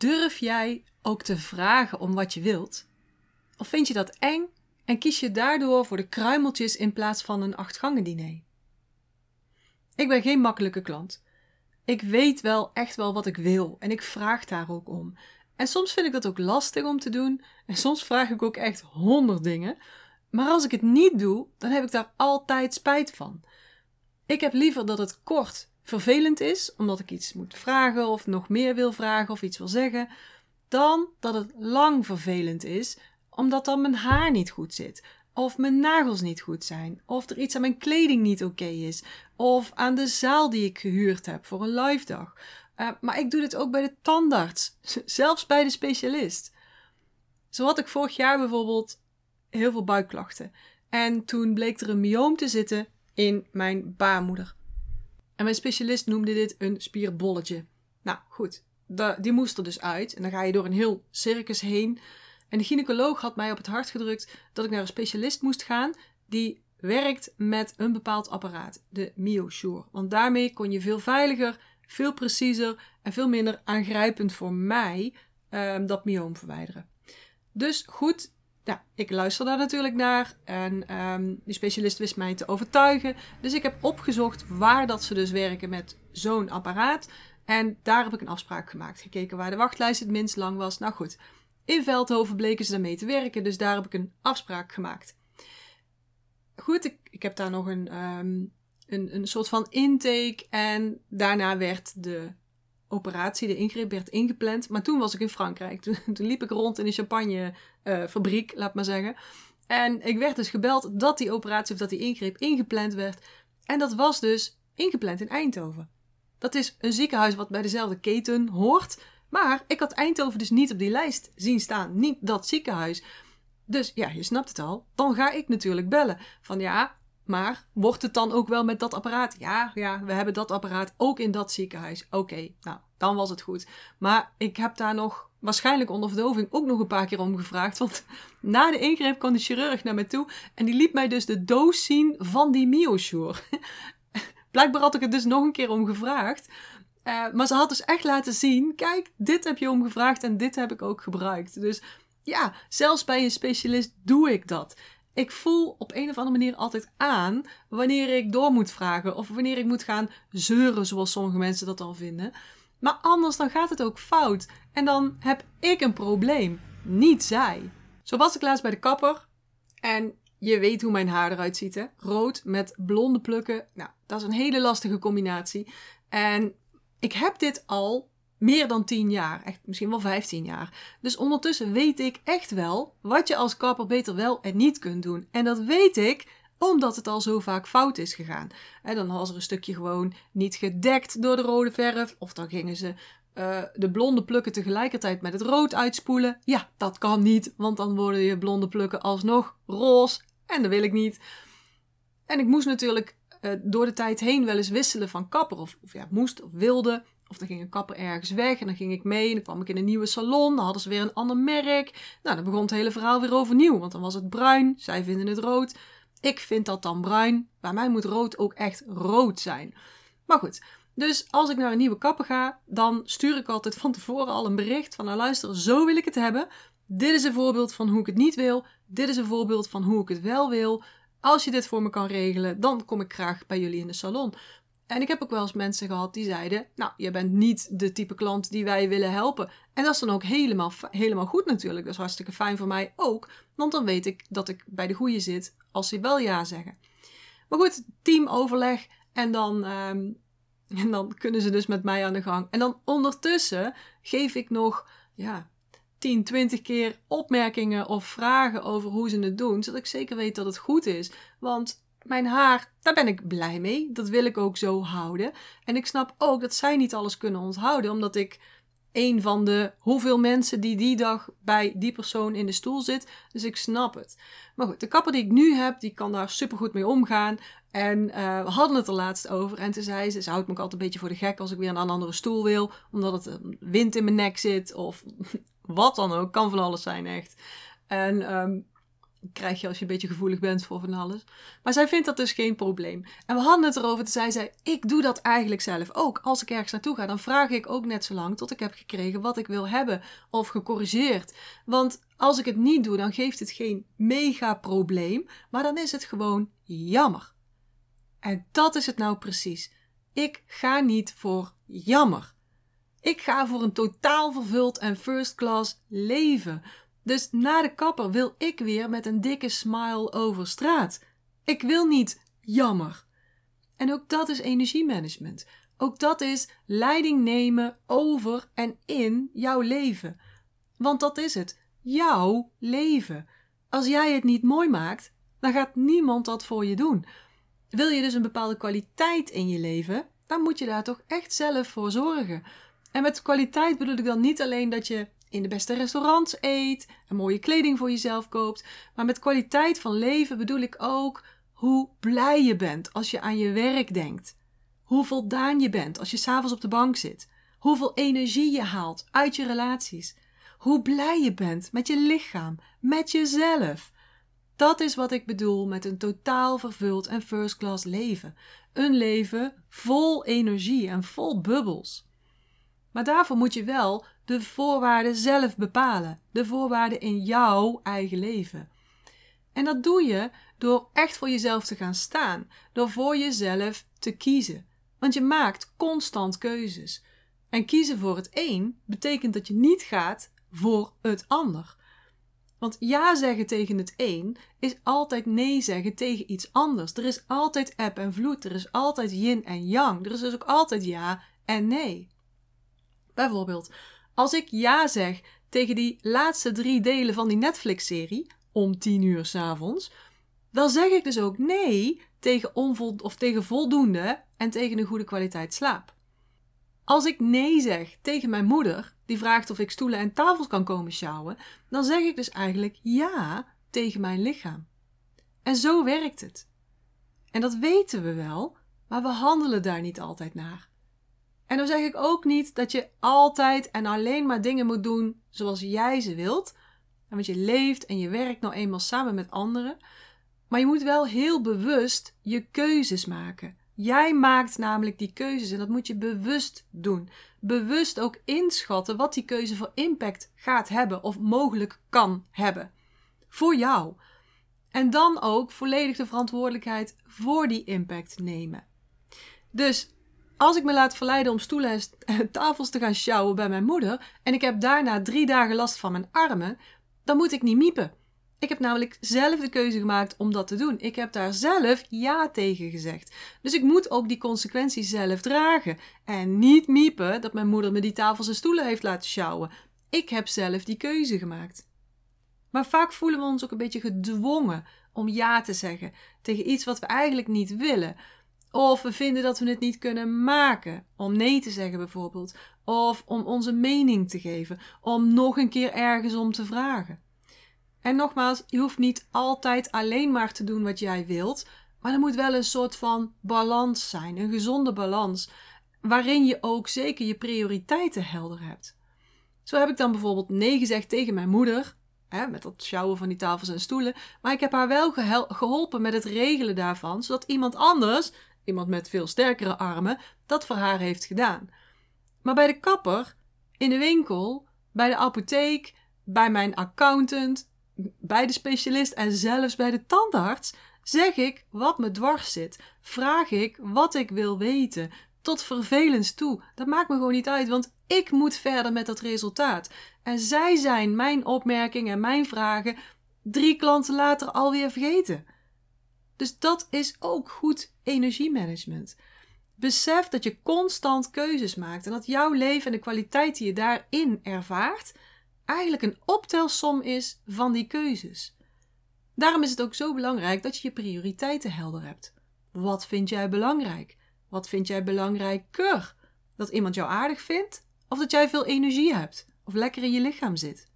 Durf jij ook te vragen om wat je wilt? Of vind je dat eng en kies je daardoor voor de kruimeltjes in plaats van een achtgangen diner? Ik ben geen makkelijke klant. Ik weet wel echt wel wat ik wil en ik vraag daar ook om. En soms vind ik dat ook lastig om te doen en soms vraag ik ook echt honderd dingen. Maar als ik het niet doe, dan heb ik daar altijd spijt van. Ik heb liever dat het kort vervelend is, omdat ik iets moet vragen of nog meer wil vragen of iets wil zeggen, dan dat het lang vervelend is, omdat dan mijn haar niet goed zit, of mijn nagels niet goed zijn, of er iets aan mijn kleding niet oké is, of aan de zaal die ik gehuurd heb voor een live dag. Uh, maar ik doe dit ook bij de tandarts, zelfs bij de specialist. Zo had ik vorig jaar bijvoorbeeld heel veel buikklachten. En toen bleek er een myoom te zitten in mijn baarmoeder. En mijn specialist noemde dit een spierbolletje. Nou goed, die moest er dus uit. En dan ga je door een heel circus heen. En de gynaecoloog had mij op het hart gedrukt dat ik naar een specialist moest gaan die werkt met een bepaald apparaat, de MyoSure. Want daarmee kon je veel veiliger, veel preciezer en veel minder aangrijpend voor mij um, dat myoom verwijderen. Dus goed, ja, ik luister daar natuurlijk naar en um, die specialist wist mij te overtuigen. Dus ik heb opgezocht waar dat ze dus werken met zo'n apparaat. En daar heb ik een afspraak gemaakt. Gekeken waar de wachtlijst het minst lang was. Nou goed, in Veldhoven bleken ze daarmee te werken, dus daar heb ik een afspraak gemaakt. Goed, ik, ik heb daar nog een, um, een, een soort van intake en daarna werd de operatie, de ingreep werd ingepland. Maar toen was ik in Frankrijk. Toen, liep ik rond in de champagnefabriek, uh, laat maar zeggen. En ik werd dus gebeld dat die operatie of dat die ingreep ingepland werd. En dat was dus ingepland in Eindhoven. Dat is een ziekenhuis wat bij dezelfde keten hoort. Maar ik had Eindhoven dus niet op die lijst zien staan. Niet dat ziekenhuis. Dus ja, je snapt het al. Dan ga ik natuurlijk bellen. Van ja, maar wordt het dan ook wel met dat apparaat? Ja, ja, we hebben dat apparaat ook in dat ziekenhuis. Oké, nou, dan was het goed. Maar ik heb daar nog waarschijnlijk onder verdoving ook nog een paar keer om gevraagd. Want na de ingreep kwam de chirurg naar me toe en die liet mij dus de doos zien van die MioSure. Blijkbaar had ik het dus nog een keer om gevraagd. Uh, maar ze had dus echt laten zien: kijk, dit heb je om gevraagd en dit heb ik ook gebruikt. Dus ja, zelfs bij een specialist doe ik dat ik voel op een of andere manier altijd aan wanneer ik door moet vragen of wanneer ik moet gaan zeuren, zoals sommige mensen dat dan vinden. Maar anders dan gaat het ook fout en dan heb ik een probleem, niet zij. Zo was ik laatst bij de kapper en je weet hoe mijn haar eruit ziet, hè? Rood met blonde plukken. Nou, dat is een hele lastige combinatie. En ik heb dit al meer dan 10 jaar, echt misschien wel 15 jaar. Dus ondertussen weet ik echt wel wat je als kapper beter wel en niet kunt doen. En dat weet ik omdat het al zo vaak fout is gegaan. Dan was er een stukje gewoon niet gedekt door de rode verf, of dan gingen ze uh, de blonde plukken tegelijkertijd met het rood uitspoelen. Ja, dat kan niet, want dan worden je blonde plukken alsnog roze. En dat wil ik niet. En ik moest natuurlijk uh, door de tijd heen wel eens wisselen van kapper. Of, of ja, moest of wilde. Of dan ging een kapper ergens weg en dan ging ik mee. En dan kwam ik in een nieuwe salon. Dan hadden ze weer een ander merk. Nou, dan begon het hele verhaal weer overnieuw. Want dan was het bruin. Zij vinden het rood. Ik vind dat dan bruin. Bij mij moet rood ook echt rood zijn. Maar goed. Dus als ik naar een nieuwe kapper ga, dan stuur ik altijd van tevoren al een bericht van nou luister, zo wil ik het hebben. Dit is een voorbeeld van hoe ik het niet wil. Dit is een voorbeeld van hoe ik het wel wil. Als je dit voor me kan regelen, dan kom ik graag bij jullie in de salon. En ik heb ook wel eens mensen gehad die zeiden: Nou, je bent niet de type klant die wij willen helpen. En dat is dan ook helemaal, helemaal goed natuurlijk. Dat is hartstikke fijn voor mij ook. Want dan weet ik dat ik bij de goede zit als ze wel ja zeggen. Maar goed, teamoverleg. En dan, um, en dan kunnen ze dus met mij aan de gang. En dan ondertussen geef ik nog ja, 10, 20 keer opmerkingen of vragen over hoe ze het doen. Zodat ik zeker weet dat het goed is. Want mijn haar, daar ben ik blij mee. Dat wil ik ook zo houden. En ik snap ook dat zij niet alles kunnen onthouden, omdat ik een van de hoeveel mensen die die dag bij die persoon in de stoel zit. Dus ik snap het. Maar goed, de kapper die ik nu heb, die kan daar supergoed mee omgaan. En uh, we hadden het er laatst over. En toen zei ze, ze houdt me ook altijd een beetje voor de gek als ik weer aan een andere stoel wil. Omdat het eh, wind in mijn nek zit of wat dan ook. Kan van alles zijn echt. En um, krijg je als je een beetje gevoelig bent voor van alles. Maar zij vindt dat dus geen probleem. En we hadden het erover, zei zij, ik doe dat eigenlijk zelf ook. Als ik ergens naartoe ga, dan vraag ik ook net zo lang tot ik heb gekregen wat ik wil hebben of gecorrigeerd. Want als ik het niet doe, dan geeft het geen mega probleem, maar dan is het gewoon jammer. En dat is het nou precies. Ik ga niet voor jammer. Ik ga voor een totaal vervuld en first class leven. Dus na de kapper wil ik weer met een dikke smile over straat. Ik wil niet jammer. En ook dat is energiemanagement. Ook dat is leiding nemen over en in jouw leven. Want dat is het. Jouw leven. Als jij het niet mooi maakt, dan gaat niemand dat voor je doen. Wil je dus een bepaalde kwaliteit in je leven, dan moet je daar toch echt zelf voor zorgen. En met kwaliteit bedoel ik dan niet alleen dat je in de beste restaurants eet en mooie kleding voor jezelf koopt, maar met kwaliteit van leven bedoel ik ook hoe blij je bent als je aan je werk denkt. Hoe voldaan je bent als je s'avonds op de bank zit. Hoeveel energie je haalt uit je relaties. Hoe blij je bent met je lichaam, met jezelf. Dat is wat ik bedoel met een totaal vervuld en first class leven. Een leven vol energie en vol bubbels. Maar daarvoor moet je wel de voorwaarden zelf bepalen. De voorwaarden in jouw eigen leven. En dat doe je door echt voor jezelf te gaan staan. Door voor jezelf te kiezen. Want je maakt constant keuzes. En kiezen voor het een betekent dat je niet gaat voor het ander. Want ja zeggen tegen het een is altijd nee zeggen tegen iets anders. Er is altijd eb en vloed. Er is altijd yin en yang. Er is dus ook altijd ja en nee. Bijvoorbeeld, als ik ja zeg tegen die laatste drie delen van die Netflix-serie om tien uur s'avonds, dan zeg ik dus ook nee tegen, onvol of tegen voldoende en tegen een goede kwaliteit slaap. Als ik nee zeg tegen mijn moeder, die vraagt of ik stoelen en tafels kan komen sjouwen, dan zeg ik dus eigenlijk ja tegen mijn lichaam. En zo werkt het. En dat weten we wel, maar we handelen daar niet altijd naar. En dan zeg ik ook niet dat je altijd en alleen maar dingen moet doen zoals jij ze wilt. Want je leeft en je werkt nou eenmaal samen met anderen. Maar je moet wel heel bewust je keuzes maken. Jij maakt namelijk die keuzes en dat moet je bewust doen. Bewust ook inschatten wat die keuze voor impact gaat hebben of mogelijk kan hebben. Voor jou. En dan ook volledig de verantwoordelijkheid voor die impact nemen. Dus als ik me laat verleiden om stoelen en tafels te gaan sjouwen bij mijn moeder en ik heb daarna drie dagen last van mijn armen, dan moet ik niet miepen. Ik heb namelijk zelf de keuze gemaakt om dat te doen. Ik heb daar zelf ja tegen gezegd. Dus ik moet ook die consequenties zelf dragen. En niet miepen dat mijn moeder me die tafels en stoelen heeft laten sjouwen. Ik heb zelf die keuze gemaakt. Maar vaak voelen we ons ook een beetje gedwongen om ja te zeggen tegen iets wat we eigenlijk niet willen. Of we vinden dat we het niet kunnen maken om nee te zeggen bijvoorbeeld. Of om onze mening te geven. Om nog een keer ergens om te vragen. En nogmaals, je hoeft niet altijd alleen maar te doen wat jij wilt. Maar er moet wel een soort van balans zijn. Een gezonde balans. Waarin je ook zeker je prioriteiten helder hebt. Zo heb ik dan bijvoorbeeld nee gezegd tegen mijn moeder. Hè, met dat sjouwen van die tafels en stoelen. Maar ik heb haar wel geholpen met het regelen daarvan. Zodat iemand anders iemand met veel sterkere armen, dat voor haar heeft gedaan. Maar bij de kapper, in de winkel, bij de apotheek, bij mijn accountant, bij de specialist en zelfs bij de tandarts zeg ik wat me dwars zit. Vraag ik wat ik wil weten. Tot vervelens toe. Dat maakt me gewoon niet uit, want ik moet verder met dat resultaat. En zij zijn mijn opmerkingen en mijn vragen drie klanten later alweer vergeten. Dus dat is ook goed energiemanagement. Besef dat je constant keuzes maakt en dat jouw leven en de kwaliteit die je daarin ervaart eigenlijk een optelsom is van die keuzes. Daarom is het ook zo belangrijk dat je je prioriteiten helder hebt. Wat vind jij belangrijk? Wat vind jij belangrijker? Dat iemand jou aardig vindt of dat jij veel energie hebt of lekker in je lichaam zit?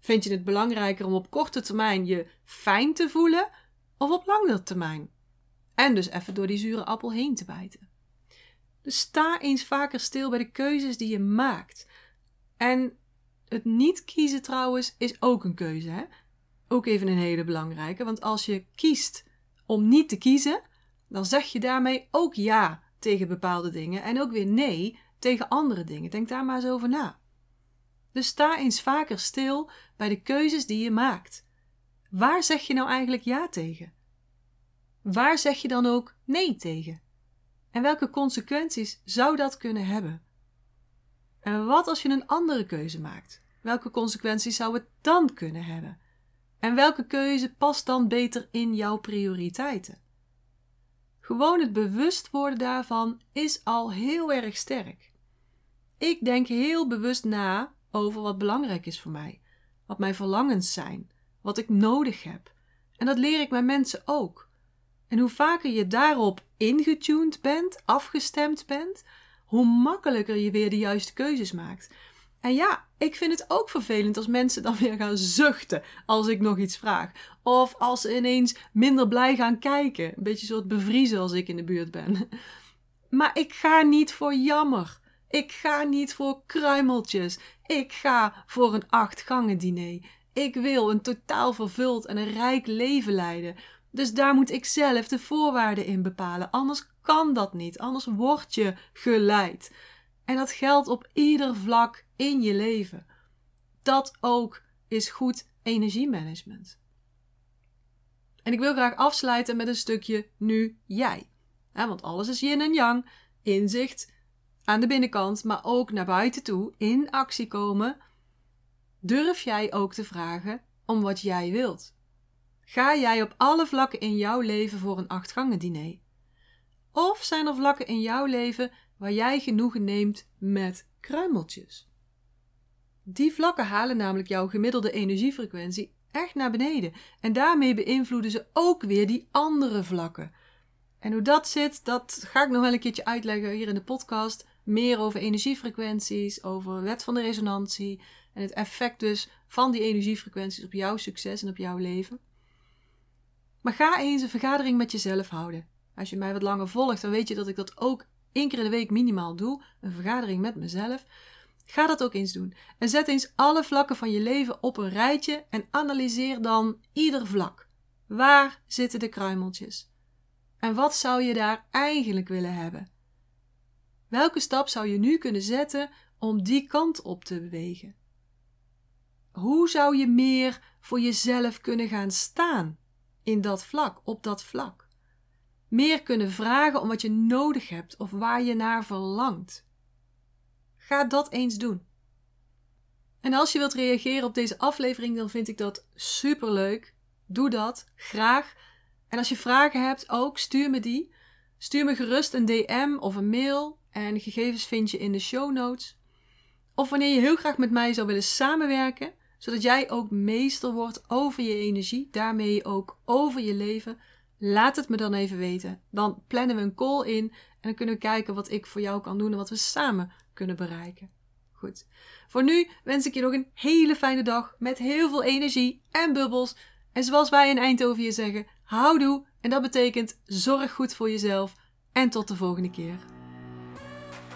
Vind je het belangrijker om op korte termijn je fijn te voelen of op langere termijn. En dus even door die zure appel heen te bijten. Dus sta eens vaker stil bij de keuzes die je maakt. En het niet kiezen trouwens is ook een keuze. Hè? ook even een hele belangrijke. Want als je kiest om niet te kiezen, dan zeg je daarmee ook ja tegen bepaalde dingen en ook weer nee tegen andere dingen. Denk daar maar eens over na. Dus sta eens vaker stil bij de keuzes die je maakt. Waar zeg je nou eigenlijk ja tegen? Waar zeg je dan ook nee tegen? En welke consequenties zou dat kunnen hebben? En wat als je een andere keuze maakt? Welke consequenties zou het dan kunnen hebben? En welke keuze past dan beter in jouw prioriteiten? Gewoon het bewust worden daarvan is al heel erg sterk. Ik denk heel bewust na over wat belangrijk is voor mij, wat mijn verlangens zijn, wat ik nodig heb. En dat leer ik mijn mensen ook. En hoe vaker je daarop ingetuned bent, afgestemd bent, hoe makkelijker je weer de juiste keuzes maakt. En ja, ik vind het ook vervelend als mensen dan weer gaan zuchten als ik nog iets vraag. Of als ze ineens minder blij gaan kijken. Een beetje soort bevriezen als ik in de buurt ben. Maar ik ga niet voor jammer. Ik ga niet voor kruimeltjes. Ik ga voor een acht gangen diner. Ik wil een totaal vervuld en een rijk leven leiden. Dus daar moet ik zelf de voorwaarden in bepalen. Anders kan dat niet. Anders word je geleid. En dat geldt op ieder vlak in je leven. Dat ook is goed energiemanagement. En ik wil graag afsluiten met een stukje nu jij. want alles is yin en yang, inzicht aan de binnenkant, maar ook naar buiten toe, in actie komen. Durf jij ook te vragen om wat jij wilt? Ga jij op alle vlakken in jouw leven voor een achtgangen diner? Of zijn er vlakken in jouw leven waar jij genoegen neemt met kruimeltjes? Die vlakken halen namelijk jouw gemiddelde energiefrequentie echt naar beneden. En daarmee beïnvloeden ze ook weer die andere vlakken. En hoe dat zit, dat ga ik nog wel een keertje uitleggen hier in de podcast. Meer over energiefrequenties, over wet van de resonantie en het effect dus van die energiefrequenties op jouw succes en op jouw leven. Maar ga eens een vergadering met jezelf houden. Als je mij wat langer volgt, dan weet je dat ik dat ook één keer in de week minimaal doe. Een vergadering met mezelf. Ga dat ook eens doen. En zet eens alle vlakken van je leven op een rijtje en analyseer dan ieder vlak. Waar zitten de kruimeltjes? En wat zou je daar eigenlijk willen hebben? Welke stap zou je nu kunnen zetten om die kant op te bewegen? Hoe zou je meer voor jezelf kunnen gaan staan in dat vlak, op dat vlak? Meer kunnen vragen om wat je nodig hebt of waar je naar verlangt. Ga dat eens doen. En als je wilt reageren op deze aflevering, dan vind ik dat super leuk. Doe dat graag. En als je vragen hebt, ook stuur me die. Stuur me gerust een DM of een mail. En gegevens vind je in de show notes. Of wanneer je heel graag met mij zou willen samenwerken, zodat jij ook meester wordt over je energie, daarmee ook over je leven, laat het me dan even weten. Dan plannen we een call in en dan kunnen we kijken wat ik voor jou kan doen en wat we samen kunnen bereiken. Goed. Voor nu wens ik je nog een hele fijne dag met heel veel energie en bubbels. En zoals wij in Eindhoven hier zeggen, houdoe. En dat betekent zorg goed voor jezelf. En tot de volgende keer.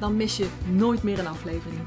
Dan mis je nooit meer een aflevering.